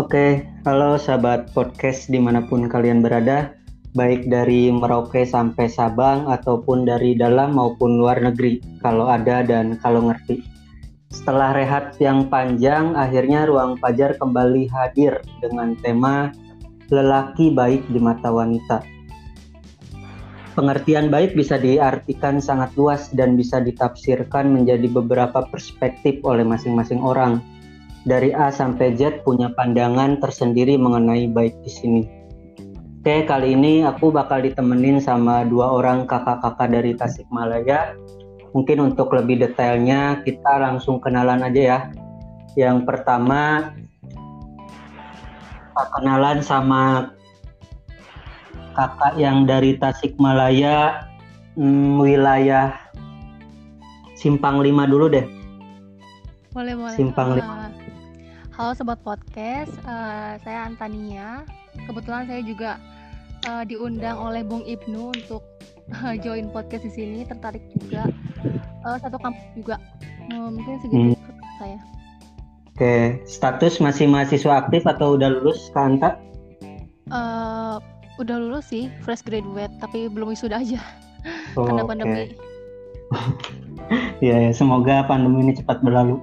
Oke, halo sahabat podcast di mana pun kalian berada, baik dari Merauke sampai Sabang ataupun dari dalam maupun luar negeri, kalau ada dan kalau ngerti. Setelah rehat yang panjang, akhirnya Ruang Pajar kembali hadir dengan tema Lelaki Baik di Mata Wanita. Pengertian baik bisa diartikan sangat luas dan bisa ditafsirkan menjadi beberapa perspektif oleh masing-masing orang dari A sampai Z punya pandangan tersendiri mengenai baik di sini. Oke, kali ini aku bakal ditemenin sama dua orang kakak-kakak dari Tasikmalaya. Mungkin untuk lebih detailnya kita langsung kenalan aja ya. Yang pertama kita kenalan sama kakak yang dari Tasikmalaya hmm, wilayah Simpang 5 dulu deh. Boleh, boleh. Simpang 5. Halo sobat podcast, uh, saya Antania. Kebetulan saya juga uh, diundang oleh Bung Ibnu untuk uh, join podcast di sini. Tertarik juga uh, satu kampus juga. Uh, mungkin segitu hmm. saya. Oke, status masih mahasiswa aktif atau udah lulus, Kak Anta? Uh, udah lulus sih, fresh graduate, tapi belum wisuda aja oh, karena pandemi. ya, ya, semoga pandemi ini cepat berlalu.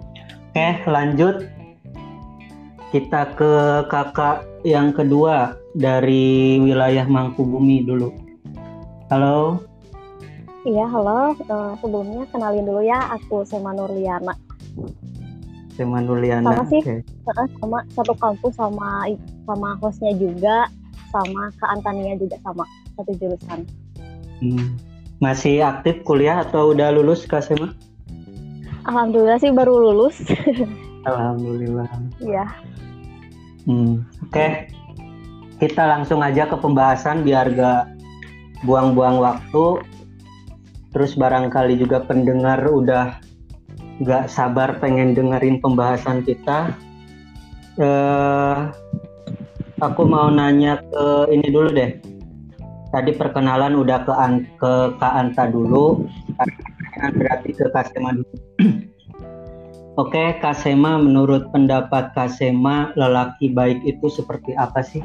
Oke, lanjut kita ke kakak yang kedua dari wilayah Mangkubumi dulu. Halo. Iya, halo. Uh, sebelumnya kenalin dulu ya, aku Sema Nurliana. Sema Nurliana. Sama sih, okay. sama satu kampus sama sama hostnya juga, sama Kak Antania juga sama satu jurusan. Hmm. Masih aktif kuliah atau udah lulus Kak Sema? Alhamdulillah sih baru lulus. Alhamdulillah. Iya. Hmm, Oke, okay. kita langsung aja ke pembahasan biar gak buang-buang waktu. Terus barangkali juga pendengar udah gak sabar pengen dengerin pembahasan kita. Uh, aku mau nanya ke ini dulu deh. Tadi perkenalan udah ke, An ke Kak Anta dulu. Berarti ke Kasema dulu. Oke, Kasema, menurut pendapat Kasema, lelaki baik itu seperti apa sih?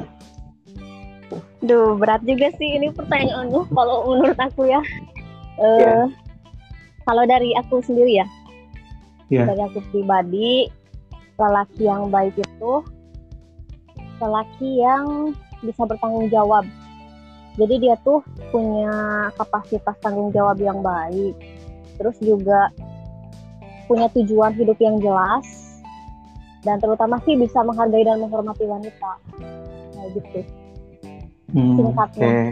Duh, berat juga sih ini pertanyaannya kalau menurut aku ya. Uh, yeah. Kalau dari aku sendiri ya, yeah. dari aku pribadi, lelaki yang baik itu lelaki yang bisa bertanggung jawab. Jadi dia tuh punya kapasitas tanggung jawab yang baik. Terus juga punya tujuan hidup yang jelas dan terutama sih bisa menghargai dan menghormati wanita. Kayak gitu. Hmm, singkatnya. okay.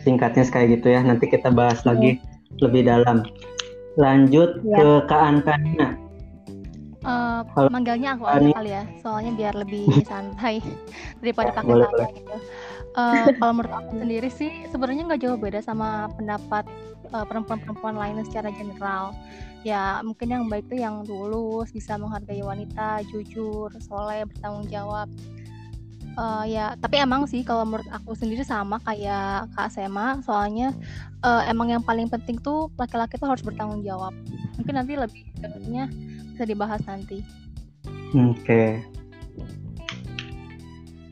singkatnya kayak gitu ya. Nanti kita bahas hmm. lagi lebih dalam. Lanjut ya. ke Kak Antania uh, manggilnya aku aja kali ya soalnya biar lebih santai daripada pakai saya gitu. Uh, kalau menurut aku sendiri sih sebenarnya nggak jauh beda sama pendapat uh, perempuan-perempuan lainnya secara general ya mungkin yang baik tuh yang tulus bisa menghargai wanita jujur soleh bertanggung jawab. Uh, ya tapi emang sih kalau menurut aku sendiri sama kayak kak Sema soalnya uh, emang yang paling penting tuh laki-laki tuh harus bertanggung jawab. Mungkin nanti lebih detailnya bisa dibahas nanti. Oke. Okay.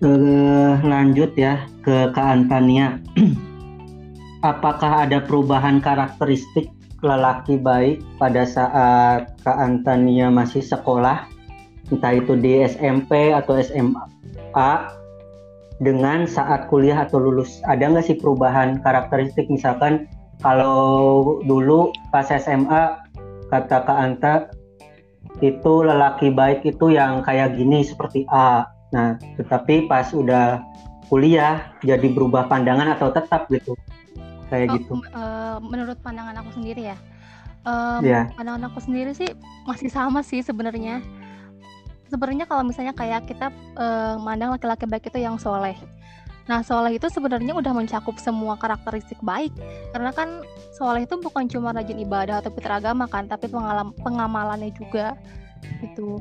uh, lanjut ya ke Kak Antania. Apakah ada perubahan karakteristik lelaki baik pada saat Kak Antania masih sekolah, entah itu di SMP atau SMA, dengan saat kuliah atau lulus. Ada nggak sih perubahan karakteristik? Misalkan kalau dulu pas SMA kata Kak Anta itu lelaki baik itu yang kayak gini seperti A. Nah, tetapi pas udah kuliah jadi berubah pandangan atau tetap gitu kayak oh, gitu uh, menurut pandangan aku sendiri ya um, yeah. pandangan aku sendiri sih masih sama sih sebenarnya sebenarnya kalau misalnya kayak kita uh, mandang laki-laki baik itu yang soleh Nah, soleh itu sebenarnya udah mencakup semua karakteristik baik. Karena kan soleh itu bukan cuma rajin ibadah atau pintar agama kan, tapi pengalam, pengamalannya juga. Gitu.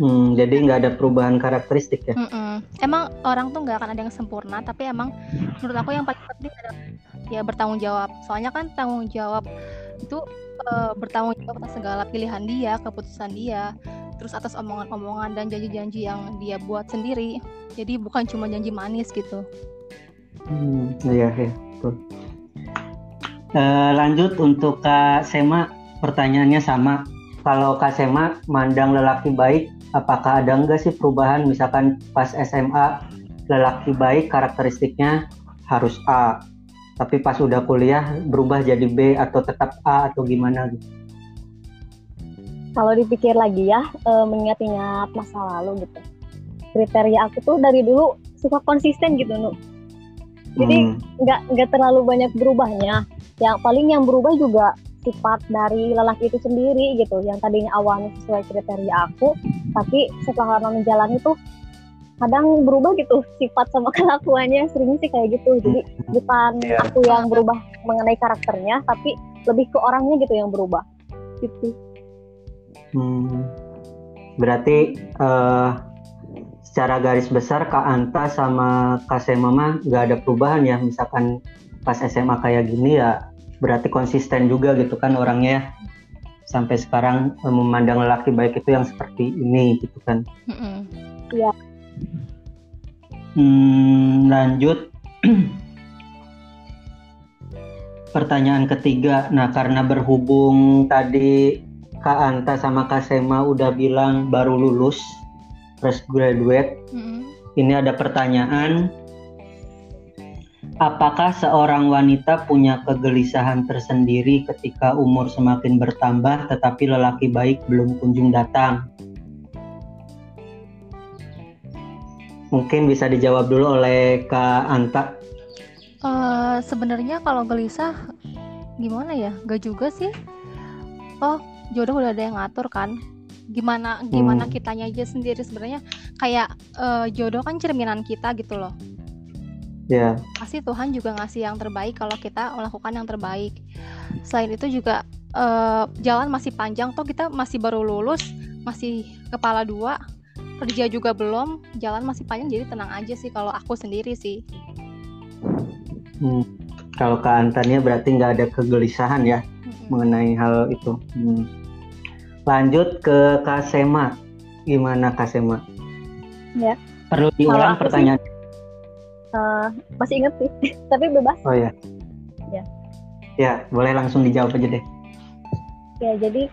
Hmm, jadi nggak ada perubahan karakteristik ya? Mm-mm. Emang orang tuh nggak akan ada yang sempurna, tapi emang menurut aku yang paling penting adalah ya bertanggung jawab. Soalnya kan tanggung jawab itu uh, bertanggung jawab atas segala pilihan dia, keputusan dia. terus atas omongan-omongan dan janji-janji yang dia buat sendiri jadi bukan cuma janji manis gitu hmm, iya iya betul uh, lanjut untuk kak Sema pertanyaannya sama kalau kak Sema mandang lelaki baik apakah ada enggak sih perubahan misalkan pas SMA lelaki baik karakteristiknya harus A tapi pas udah kuliah berubah jadi B atau tetap A atau gimana gitu? Kalau dipikir lagi ya, e, mengingat-ingat masa lalu gitu. Kriteria aku tuh dari dulu suka konsisten gitu, Nu. Jadi hmm. nggak hmm. nggak terlalu banyak berubahnya. Yang paling yang berubah juga sifat dari lelaki itu sendiri gitu. Yang tadinya awalnya sesuai kriteria aku, tapi setelah lama menjalani tuh kadang berubah gitu sifat sama kelakuannya seringnya sih kayak gitu jadi hmm. bukan yeah. aku yang berubah mengenai karakternya tapi lebih ke orangnya gitu yang berubah gitu hmm. berarti uh, secara garis besar Kak Anta sama Kak Semama nggak ada perubahan ya misalkan pas SMA kayak gini ya berarti konsisten juga gitu kan orangnya sampai sekarang eh, memandang lelaki baik itu yang seperti ini gitu kan iya mm -mm. Hmm, lanjut. Pertanyaan ketiga. Nah, karena berhubung tadi Kak Anta sama Kak Sema udah bilang baru lulus fresh graduate. Mm-hmm. Ini ada pertanyaan. Apakah seorang wanita punya kegelisahan tersendiri ketika umur semakin bertambah tetapi lelaki baik belum kunjung datang? Mungkin bisa dijawab dulu oleh Kak Anta. Uh, Sebenarnya kalau gelisah gimana ya? Gak juga sih. Oh jodoh udah ada yang ngatur kan. Gimana gimana hmm. kitanya aja sendiri sebenarnya kayak uh, jodoh kan cerminan kita gitu loh. Ya. Yeah. Pasti Tuhan juga ngasih yang terbaik kalau kita melakukan yang terbaik. Selain itu juga uh, jalan masih panjang toh kita masih baru lulus, masih kepala dua, kerja juga belum jalan masih panjang jadi tenang aja sih kalau aku sendiri sih hmm. kalau ke Antannya berarti nggak ada kegelisahan ya hmm. mengenai hal itu hmm. lanjut ke Kasema gimana Kasema ya perlu diulang pertanyaan sih, uh, masih inget sih tapi bebas. Oh ya ya. Ya boleh langsung dijawab aja deh. Ya jadi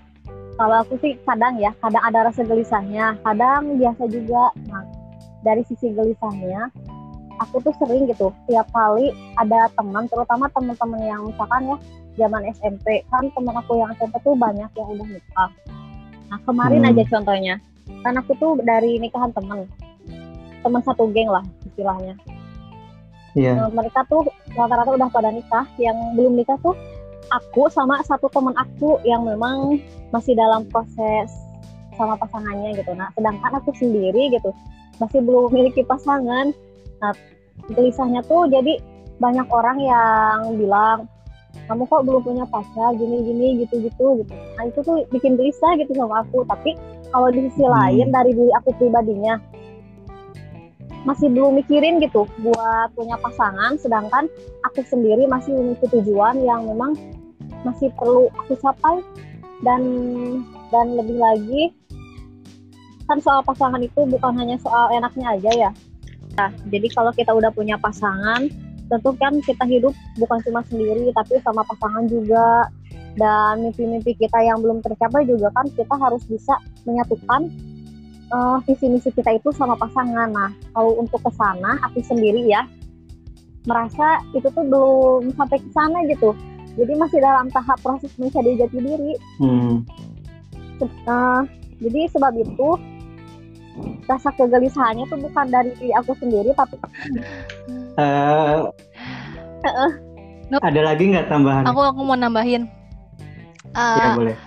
kalau aku sih kadang ya kadang ada rasa gelisahnya kadang biasa juga. Nah dari sisi gelisahnya aku tuh sering gitu tiap kali ada teman terutama teman-teman yang misalkan ya zaman SMP kan teman aku yang SMP tuh banyak yang udah nikah. Nah kemarin hmm. aja contohnya. Kan aku tuh dari nikahan teman. Teman satu geng lah istilahnya yeah. Iya. mereka tuh rata-rata udah pada nikah yang belum nikah tuh aku sama satu teman aku yang memang masih dalam proses sama pasangannya gitu. Nah, sedangkan aku sendiri gitu masih belum memiliki pasangan. Nah, gelisahnya tuh jadi banyak orang yang bilang kamu kok belum punya pacar gini-gini gitu-gitu gitu. Nah, itu tuh bikin gelisah gitu sama aku. Tapi kalau di sisi hmm. lain dari diri aku pribadinya masih belum mikirin gitu buat punya pasangan sedangkan aku sendiri masih memiliki tujuan yang memang masih perlu aku capai. Dan dan lebih lagi kan soal pasangan itu bukan hanya soal enaknya aja ya. Nah jadi kalau kita udah punya pasangan tentu kan kita hidup bukan cuma sendiri tapi sama pasangan juga. Dan mimpi-mimpi kita yang belum tercapai juga kan kita harus bisa menyatukan uh, visi misi kita itu sama pasangan. Nah kalau untuk ke sana aku sendiri ya merasa itu tuh belum sampai ke sana gitu. Jadi masih dalam tahap proses mencari jati diri. Hmm. uh, jadi sebab itu rasa kegelisahannya tuh bukan dari diri aku sendiri tapi uh, uh, nope. ada lagi nggak tambahan? Aku aku mau nambahin. Uh, ya boleh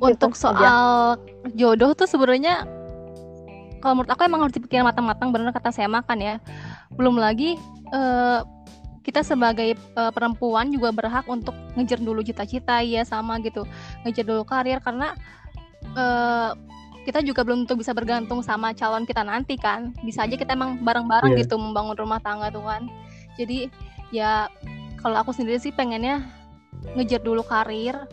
untuk soal aja. jodoh tuh sebenarnya kalau menurut aku emang harus dipikir matang-matang benar kata saya makan ya belum lagi uh, kita sebagai uh, perempuan juga berhak untuk ngejar dulu cita-cita ya sama gitu ngejar dulu karir karena uh, kita juga belum tentu bisa bergantung sama calon kita nanti kan bisa aja kita emang bareng-bareng yeah. gitu membangun rumah tangga tuh kan jadi ya kalau aku sendiri sih pengennya ngejar dulu karir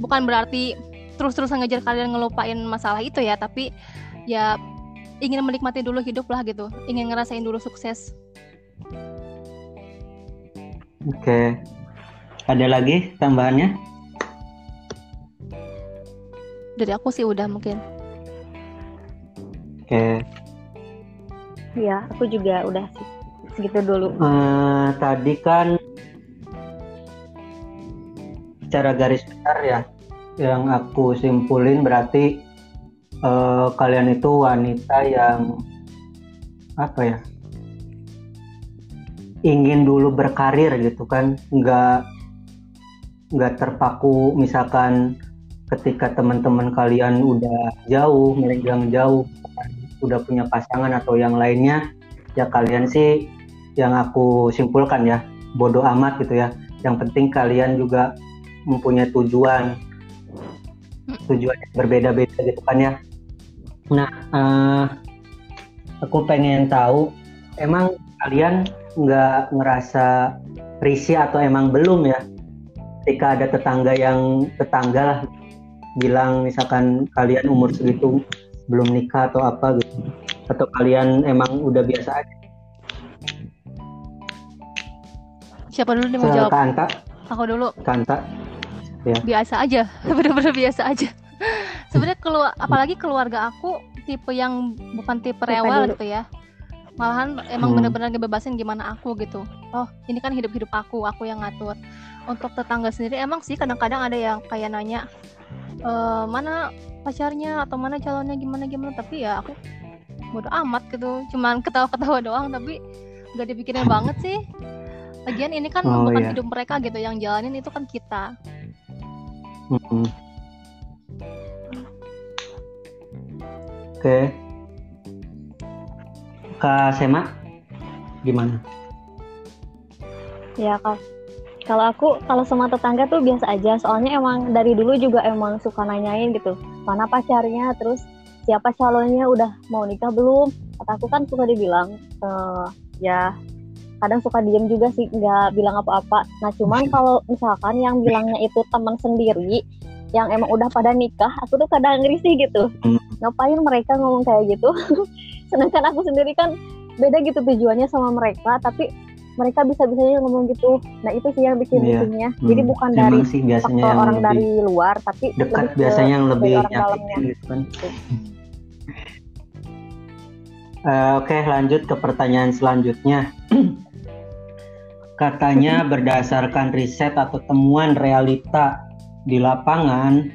bukan berarti terus-terusan ngejar kalian ngelupain masalah itu ya tapi ya ingin menikmati dulu hidup lah gitu. Ingin ngerasain dulu sukses. Oke. Ada lagi tambahannya? Dari aku sih udah mungkin. Oke. Ya aku juga udah sih segitu dulu. Uh, tadi kan secara garis besar ya yang aku simpulin berarti uh, kalian itu wanita yang apa ya ingin dulu berkarir gitu kan nggak nggak terpaku misalkan ketika teman-teman kalian udah jauh melenggang jauh udah punya pasangan atau yang lainnya ya kalian sih yang aku simpulkan ya bodoh amat gitu ya. Yang penting kalian juga mempunyai tujuan. Tujuan yang berbeda-beda gitu kan ya. Nah uh, aku pengen tahu emang kalian nggak ngerasa risih atau emang belum ya? Ketika ada tetangga yang tetangga lah bilang misalkan kalian umur segitu belum nikah atau apa gitu. Atau kalian emang udah biasa aja? Siapa dulu nih mau jawab? Kanta aku dulu. Kanta ya. biasa aja bener-bener biasa aja. Sebenarnya keluar apalagi keluarga aku tipe yang bukan tipe rewel gitu ya. Malahan emang hmm. bener-bener ngebebasin gimana aku gitu. Oh ini kan hidup-hidup aku aku yang ngatur. Untuk tetangga sendiri emang sih kadang-kadang ada yang kayak nanya e, mana pacarnya atau mana calonnya gimana gimana? Tapi ya aku bodo amat gitu. Cuman ketawa-ketawa doang tapi gak dipikirin banget sih. Lagian ini kan oh, bukan iya. hidup mereka gitu yang jalanin itu kan kita Oke. Kak Sema, gimana? Ya kak, kalau aku kalau sama tetangga tuh biasa aja. Soalnya emang dari dulu juga emang suka nanyain gitu, mana pacarnya, terus siapa calonnya, udah mau nikah belum? Kata aku kan suka dibilang, uh, ya kadang suka diem juga sih nggak bilang apa-apa nah cuman kalau misalkan yang bilangnya itu teman sendiri yang emang udah pada nikah aku tuh kadang ngerisih gitu hmm. ngapain mereka ngomong kayak gitu sedangkan aku sendiri kan beda gitu tujuannya sama mereka tapi mereka bisa bisanya ngomong gitu nah itu sih yang bikin yeah. risihnya hmm. jadi bukan Emang dari sih faktor orang dari luar tapi dekat biasanya yang lebih orang dalamnya gitu kan Uh, Oke, okay, lanjut ke pertanyaan selanjutnya. Katanya berdasarkan riset atau temuan realita di lapangan,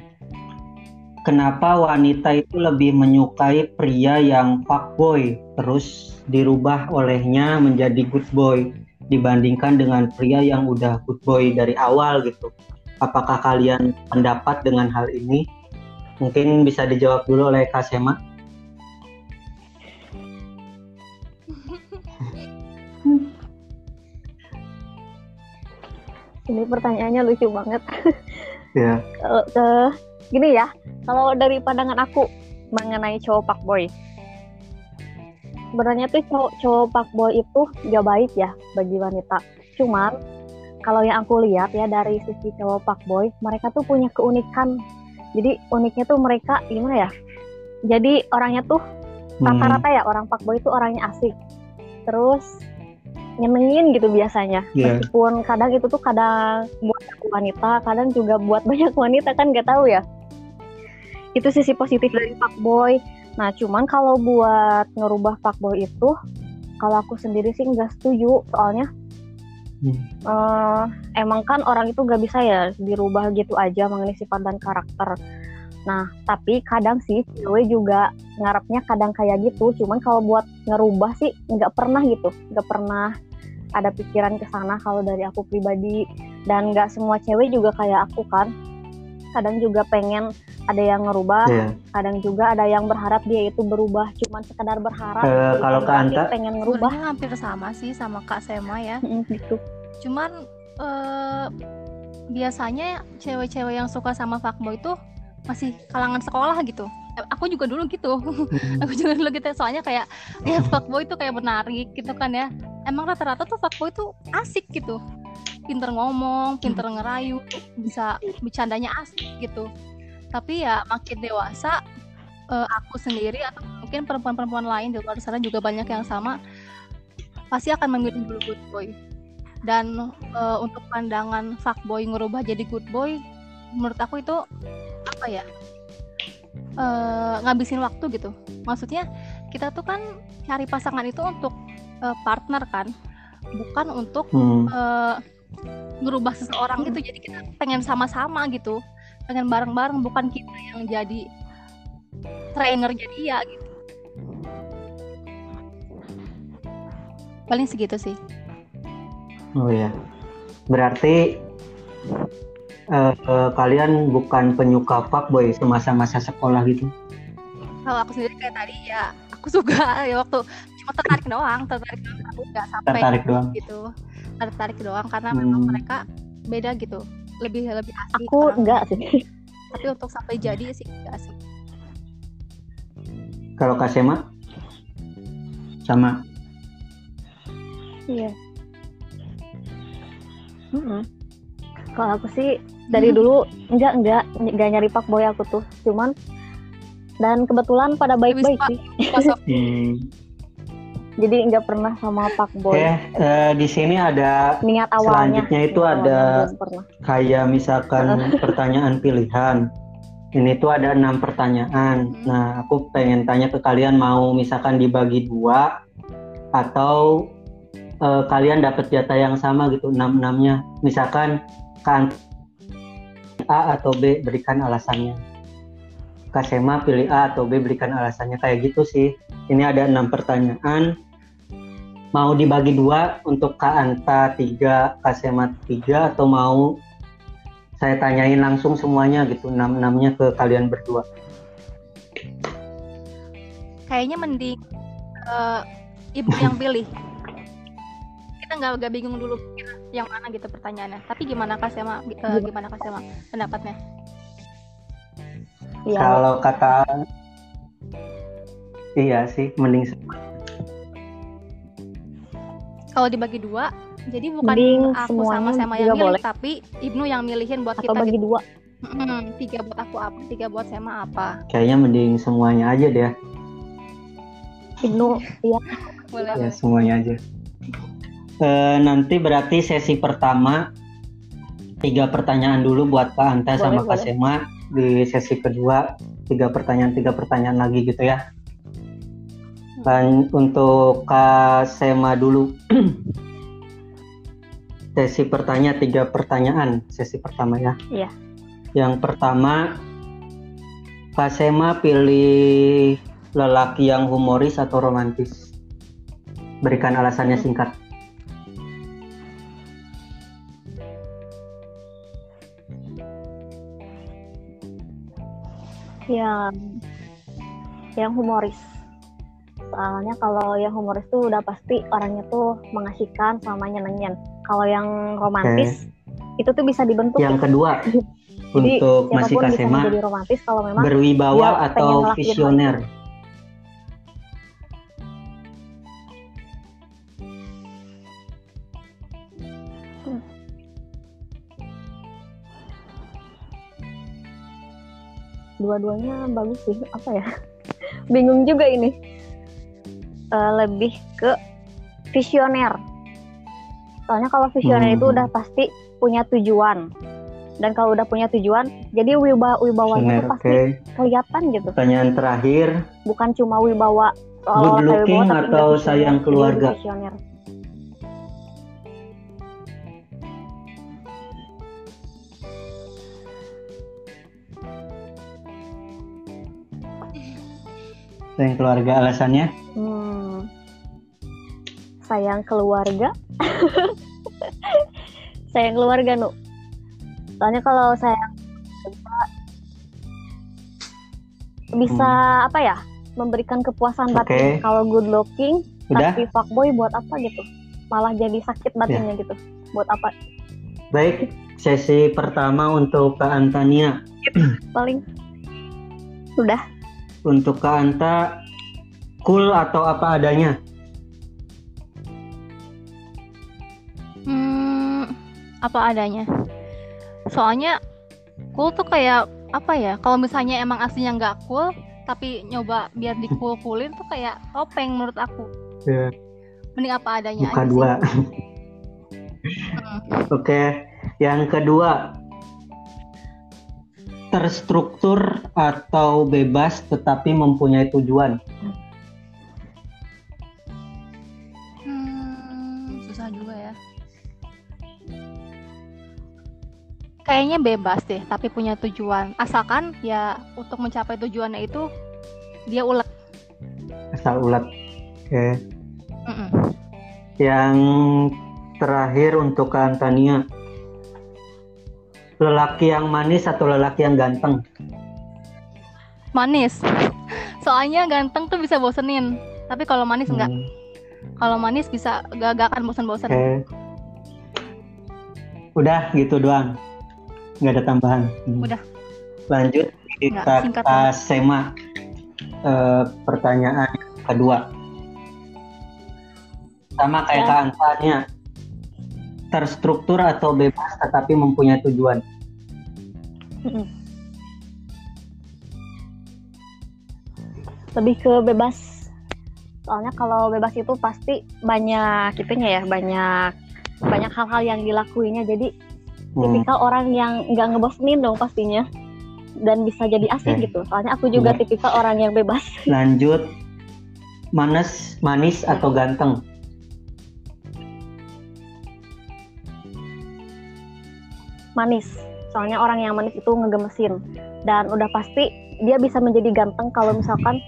kenapa wanita itu lebih menyukai pria yang fuckboy terus dirubah olehnya menjadi good boy dibandingkan dengan pria yang udah good boy dari awal gitu. Apakah kalian pendapat dengan hal ini? Mungkin bisa dijawab dulu oleh Kasema. ini pertanyaannya lucu banget. Ya. Kalau uh, gini ya, kalau dari pandangan aku mengenai cowok pak boy, sebenarnya tuh cowok cowok pak boy itu gak baik ya bagi wanita. Cuman kalau yang aku lihat ya dari sisi cowok pak boy, mereka tuh punya keunikan. Jadi uniknya tuh mereka gimana ya? Jadi orangnya tuh rata-rata ya orang pak boy itu orangnya asik. Terus nyenengin gitu biasanya yeah. meskipun kadang itu tuh kadang buat wanita kadang juga buat banyak wanita kan nggak tahu ya itu sisi positif dari Pak Boy nah cuman kalau buat ngerubah Pak Boy itu kalau aku sendiri sih nggak setuju soalnya hmm. uh, emang kan orang itu nggak bisa ya dirubah gitu aja mengenai sifat dan karakter Nah, tapi kadang sih cewek juga ngarepnya kadang kayak gitu. Cuman kalau buat ngerubah sih nggak pernah gitu, nggak pernah ada pikiran ke sana kalau dari aku pribadi. Dan nggak semua cewek juga kayak aku kan. Kadang juga pengen ada yang ngerubah yeah. kadang juga ada yang berharap dia itu berubah. Cuman sekedar berharap uh, kalau ke Anta? pengen ngerubah. Sebenarnya hampir sama sih sama Kak Sema ya. Gitu. Cuman uh, biasanya cewek-cewek yang suka sama fuckboy itu masih kalangan sekolah gitu aku juga dulu gitu. Hmm. aku juga dulu gitu soalnya kayak ya fuckboy itu kayak menarik gitu kan ya. Emang rata-rata tuh fuckboy itu asik gitu. Pinter ngomong pinter ngerayu bisa bercandanya asik gitu. Tapi ya makin dewasa uh, aku sendiri atau mungkin perempuan-perempuan lain di luar sana juga banyak yang sama pasti akan memilih dulu good boy. Dan uh, untuk pandangan fuckboy ngerubah jadi good boy menurut aku itu apa ya uh, ngabisin waktu gitu. Maksudnya kita tuh kan cari pasangan itu untuk uh, partner kan bukan untuk hmm. uh, ngerubah seseorang gitu. Jadi kita pengen sama-sama gitu pengen bareng-bareng bukan kita yang jadi trainer jadi ya gitu. Paling segitu sih. Oh ya berarti uh, uh, kalian bukan penyuka fuckboy semasa-masa sekolah gitu? Kalau aku sendiri kayak tadi ya aku suka ya waktu cuma tertarik doang tertarik doang aku nggak sampai tertarik doang? gitu. Tertarik doang karena hmm. memang mereka beda gitu. Lebih lebih asik aku enggak sih. tapi untuk sampai jadi sih enggak sih kalau Kasema sama? Iya. Mm -hmm. kalau aku sih dari dulu enggak enggak. Enggak nyari pak boy aku tuh. Cuman dan kebetulan pada baik-baik sih. hmm. jadi enggak pernah sama pak boy Oke, uh, di sini ada niat awalnya. selanjutnya itu ada kayak misalkan pertanyaan pilihan. Ini tuh ada enam pertanyaan. Hmm. Nah, aku pengen tanya ke kalian mau misalkan dibagi dua atau uh, kalian dapat jatah yang sama gitu enam enamnya misalkan kan A atau B berikan alasannya. Kasema pilih A atau B berikan alasannya. Kayak gitu sih. Ini ada enam pertanyaan. Mau dibagi dua untuk Kak Anta tiga Kasema tiga atau mau saya tanyain langsung semuanya gitu enam enamnya ke kalian berdua? Kayaknya mending uh, ibu yang pilih. Kita nggak nggak bingung dulu yang mana gitu pertanyaannya. Tapi gimana kak Sema? Uh, gimana? kak Sema pendapatnya? Ya. kalau kata iya sih mending kalau dibagi dua jadi bukan mending aku sama sama yang milih boleh. tapi Ibnu yang milihin buat Atau kita bagi gitu. dua. Hmm, tiga buat aku apa tiga buat Sema apa. Kayaknya mending semuanya aja deh. Ibnu iya. Boleh ya semuanya aja e, nanti berarti sesi pertama tiga pertanyaan dulu buat Kak Anta boleh, sama Kak Sema. Di sesi kedua tiga pertanyaan tiga pertanyaan lagi gitu ya. Dan untuk Kak Sema dulu. Sesi pertanyaan tiga pertanyaan sesi pertama ya. Iya. Yang pertama Kak Sema pilih lelaki yang humoris atau romantis? Berikan alasannya singkat yang yang humoris. Soalnya kalau yang humoris tuh udah pasti orangnya tuh mengasihkan sama nyenengin. Kalau yang romantis okay. itu tuh bisa dibentuk yang kedua untuk masih kasema jadi romantis kalau memang berwibawa atau visioner dua-duanya bagus sih apa ya? Bingung juga ini. Uh, lebih ke visioner. Soalnya kalau visioner hmm. itu udah pasti punya tujuan. Dan kalau udah punya tujuan jadi wibawa wibawanya itu pasti okay. kelihatan gitu. Pertanyaan terakhir. Bukan cuma wibawa good looking atau sayang keluarga? visioner Sayang keluarga alasannya? Hmm, sayang keluarga. sayang keluarga, Nu. Soalnya kalau sayang bisa hmm. apa ya? Memberikan kepuasan batin. Okay. Kalau good looking, Udah? tapi fuckboy buat apa gitu? Malah jadi sakit batinnya ya. gitu. Buat apa? Baik, sesi pertama untuk Kak Antania. Paling sudah untuk Kak Anta cool atau apa adanya? Hmm, apa adanya. Soalnya cool tuh kayak apa ya kalau misalnya emang aslinya nggak cool tapi nyoba biar di cool coolin tuh kayak topeng menurut aku yeah. mending apa adanya Buka dua hmm. oke okay. yang kedua terstruktur atau bebas tetapi mempunyai tujuan? Kayaknya bebas deh tapi punya tujuan. Asalkan ya untuk mencapai tujuannya itu dia ulet. Asal ulet. Oke. Okay. mm -mm. yang terakhir untuk Antania lelaki yang manis atau lelaki yang ganteng? Manis. Soalnya ganteng tuh bisa bosenin. Tapi kalau manis enggak. Hmm. kalau manis bisa gak, gak akan bosan-bosan okay. udah gitu doang. Nggak ada tambahan. Hmm. udah. Lanjut kita kata sema. Uh, pertanyaan kedua. Sama kayak ya. keangkatannya terstruktur atau bebas tetapi mempunyai tujuan. Lebih ke bebas. Soalnya kalau bebas itu pasti banyak itunya ya banyak banyak hal-hal yang dilakuinya jadi hmm. tipikal orang yang nggak ngebosenin dong pastinya. Dan bisa jadi asik okay. gitu. Soalnya aku juga hmm. tipikal orang yang bebas. Lanjut. Manis manis atau ganteng manis. Soalnya orang yang manis itu ngegemesin. Dan udah pasti dia bisa menjadi ganteng kalau misalkan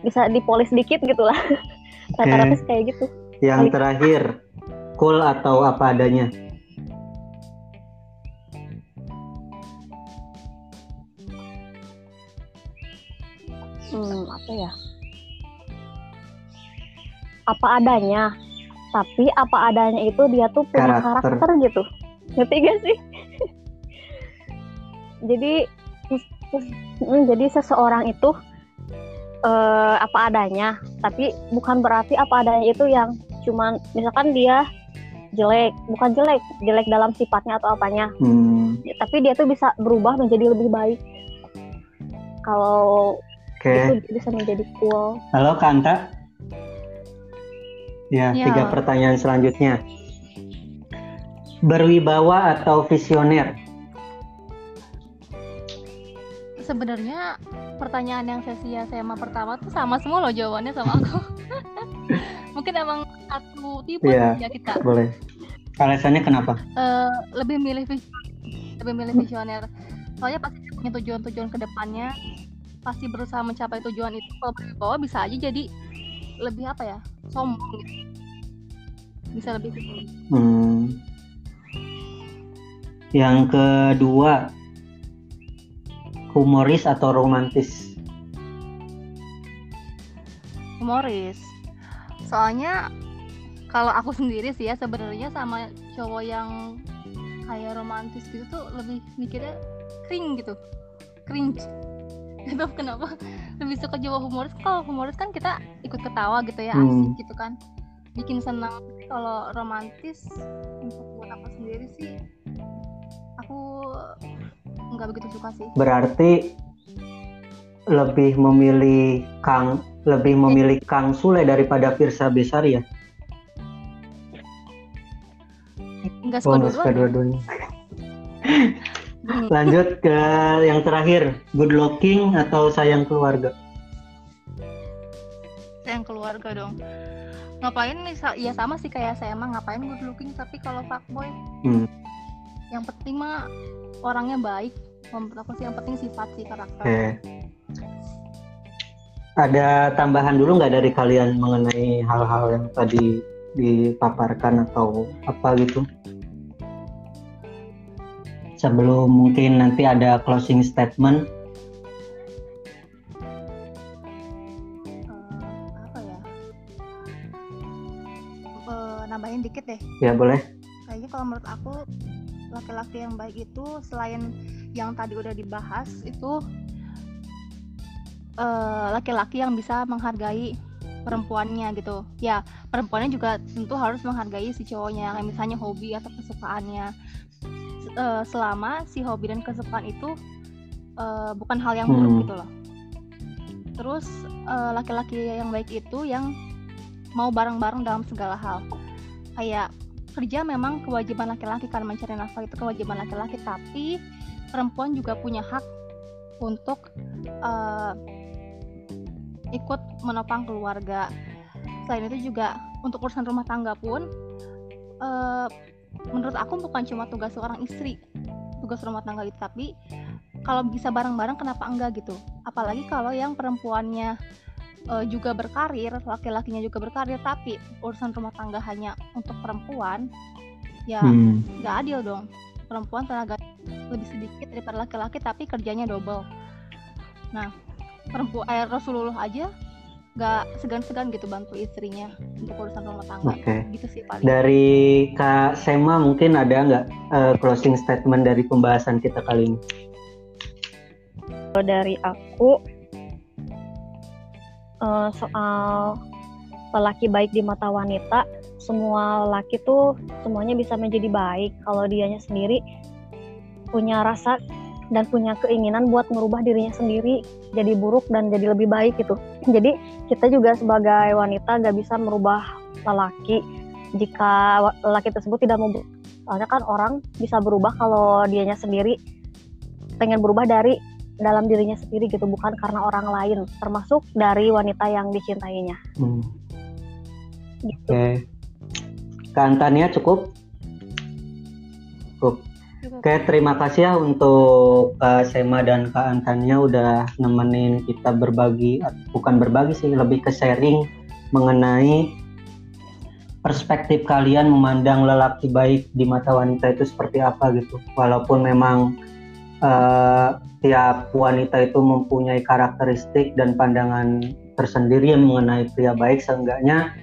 bisa dipolis dikit gitu lah. Rata-rata kayak gitu. Yang terakhir cool atau apa adanya? Hmm, apa ya? Apa adanya. Tapi apa adanya itu dia tuh punya karakter, karakter gitu. Ngerti gak sih jadi hmm, jadi seseorang itu uh, apa adanya tapi bukan berarti apa adanya itu yang cuman misalkan dia jelek bukan jelek jelek dalam sifatnya atau apanya hmm. tapi dia tuh bisa berubah menjadi lebih baik kalau Oke. Okay. Itu bisa menjadi cool. Halo Kanta. Ya, ya, tiga pertanyaan selanjutnya. Berwibawa atau visioner? Sebenarnya pertanyaan yang sesi SMA pertama tuh sama semua loh jawabannya sama aku. Mungkin emang satu tipe ya, ya kita. Boleh. Alasannya kenapa? Uh, lebih milih lebih milih visioner. Soalnya pasti punya tujuan-tujuan ke depannya pasti berusaha mencapai tujuan itu kalau berwibawa bisa aja jadi lebih apa ya sombong gitu bisa lebih gitu. hmm. yang kedua humoris atau romantis? Humoris. Soalnya kalau aku sendiri sih ya sebenarnya sama cowok yang kayak romantis gitu tuh lebih mikirnya kering gitu. Cringe. Itu kenapa. Lebih suka jawa humoris. Kalau humoris kan kita ikut ketawa gitu ya asik hmm. gitu kan. Bikin senang. Kalau romantis untuk buat aku sendiri sih aku nggak begitu suka sih berarti lebih memilih Kang lebih memilih Kang Sule daripada Firsa Besar ya Enggak suka oh, dua-duanya. Lanjut ke yang terakhir, good looking atau sayang keluarga? Sayang keluarga dong. Ngapain nih? Ya sama sih kayak saya emang ngapain good looking tapi kalau fuckboy hmm. Yang penting mah orangnya baik. Menurut aku sih yang penting sifat sih karakter. Okay. Ada tambahan dulu nggak dari kalian mengenai hal-hal yang tadi dipaparkan atau apa gitu? sebelum mungkin nanti ada closing statement apa ya uh, nambahin dikit deh ya boleh kayaknya kalau menurut aku laki-laki yang baik itu selain yang tadi udah dibahas itu eh, laki-laki uh, yang bisa menghargai perempuannya gitu. Ya perempuannya juga tentu harus menghargai si cowoknya kayak misalnya hobi atau kesukaannya. Uh, selama si hobi dan kesukaan itu uh, bukan hal yang buruk hmm. gitu loh. Terus uh, laki-laki yang baik itu yang mau bareng-bareng dalam segala hal. Kayak kerja memang kewajiban laki-laki kan mencari nafkah itu kewajiban laki-laki tapi perempuan juga punya hak untuk uh, ikut menopang keluarga. Selain itu juga untuk urusan rumah tangga pun uh, menurut aku bukan cuma tugas seorang istri tugas rumah tangga itu tapi kalau bisa bareng-bareng kenapa enggak gitu? Apalagi kalau yang perempuannya uh, juga berkarir, laki-lakinya juga berkarir, tapi urusan rumah tangga hanya untuk perempuan, ya hmm. nggak hmm. adil dong. Perempuan tenaga lebih sedikit daripada laki-laki, tapi kerjanya double. Nah, perempuan eh, Rasulullah aja nggak segan-segan gitu bantu istrinya untuk urusan rumah tangga. Okay. Gitu sih paling. Dari Kak Sema mungkin ada nggak uh, closing statement dari pembahasan kita kali ini? Dari aku uh, soal lelaki baik di mata wanita semua lelaki tuh semuanya bisa menjadi baik kalau dianya sendiri. Punya rasa dan punya keinginan buat merubah dirinya sendiri jadi buruk dan jadi lebih baik gitu. Jadi kita juga sebagai wanita gak bisa merubah lelaki jika lelaki tersebut tidak mau soalnya kan orang bisa berubah kalau dianya sendiri. Pengen berubah dari dalam dirinya sendiri gitu bukan karena orang lain termasuk dari wanita yang dicintainya. Hmm. Gitu. Oke, okay. cukup? Cukup. Oke, terima kasih ya untuk Kak Sema dan Kak Antania udah nemenin kita berbagi, bukan berbagi sih, lebih ke sharing mengenai perspektif kalian memandang lelaki baik di mata wanita itu seperti apa gitu. Walaupun memang uh, tiap wanita itu mempunyai karakteristik dan pandangan tersendiri mengenai pria baik. Seenggaknya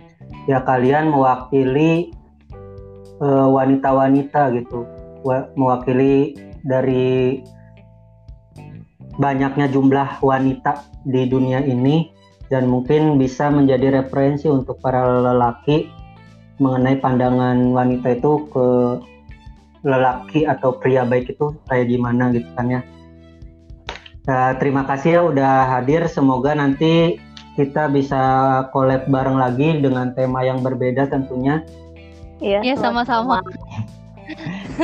ya kalian mewakili wanita wanita-wanita gitu. Mewakili dari banyaknya jumlah wanita di dunia ini dan mungkin bisa menjadi referensi untuk para lelaki mengenai pandangan wanita itu ke lelaki atau pria baik itu kayak gimana gitu kan ya Uh, terima kasih ya udah hadir. Semoga nanti kita bisa collab bareng lagi dengan tema yang berbeda tentunya. Iya, ya, sama-sama.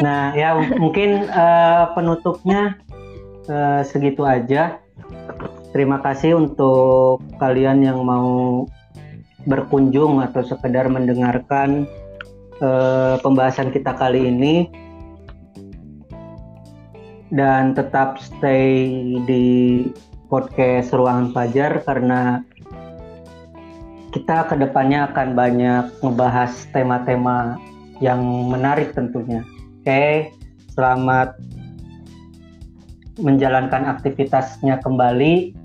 Nah, ya mungkin uh, penutupnya uh, segitu aja. Terima kasih untuk kalian yang mau berkunjung atau sekedar mendengarkan uh, pembahasan kita kali ini dan tetap stay di podcast Ruangan Fajar karena kita ke depannya akan banyak ngebahas tema-tema yang menarik tentunya. Oke, selamat menjalankan aktivitasnya kembali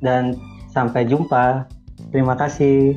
dan sampai jumpa. Terima kasih.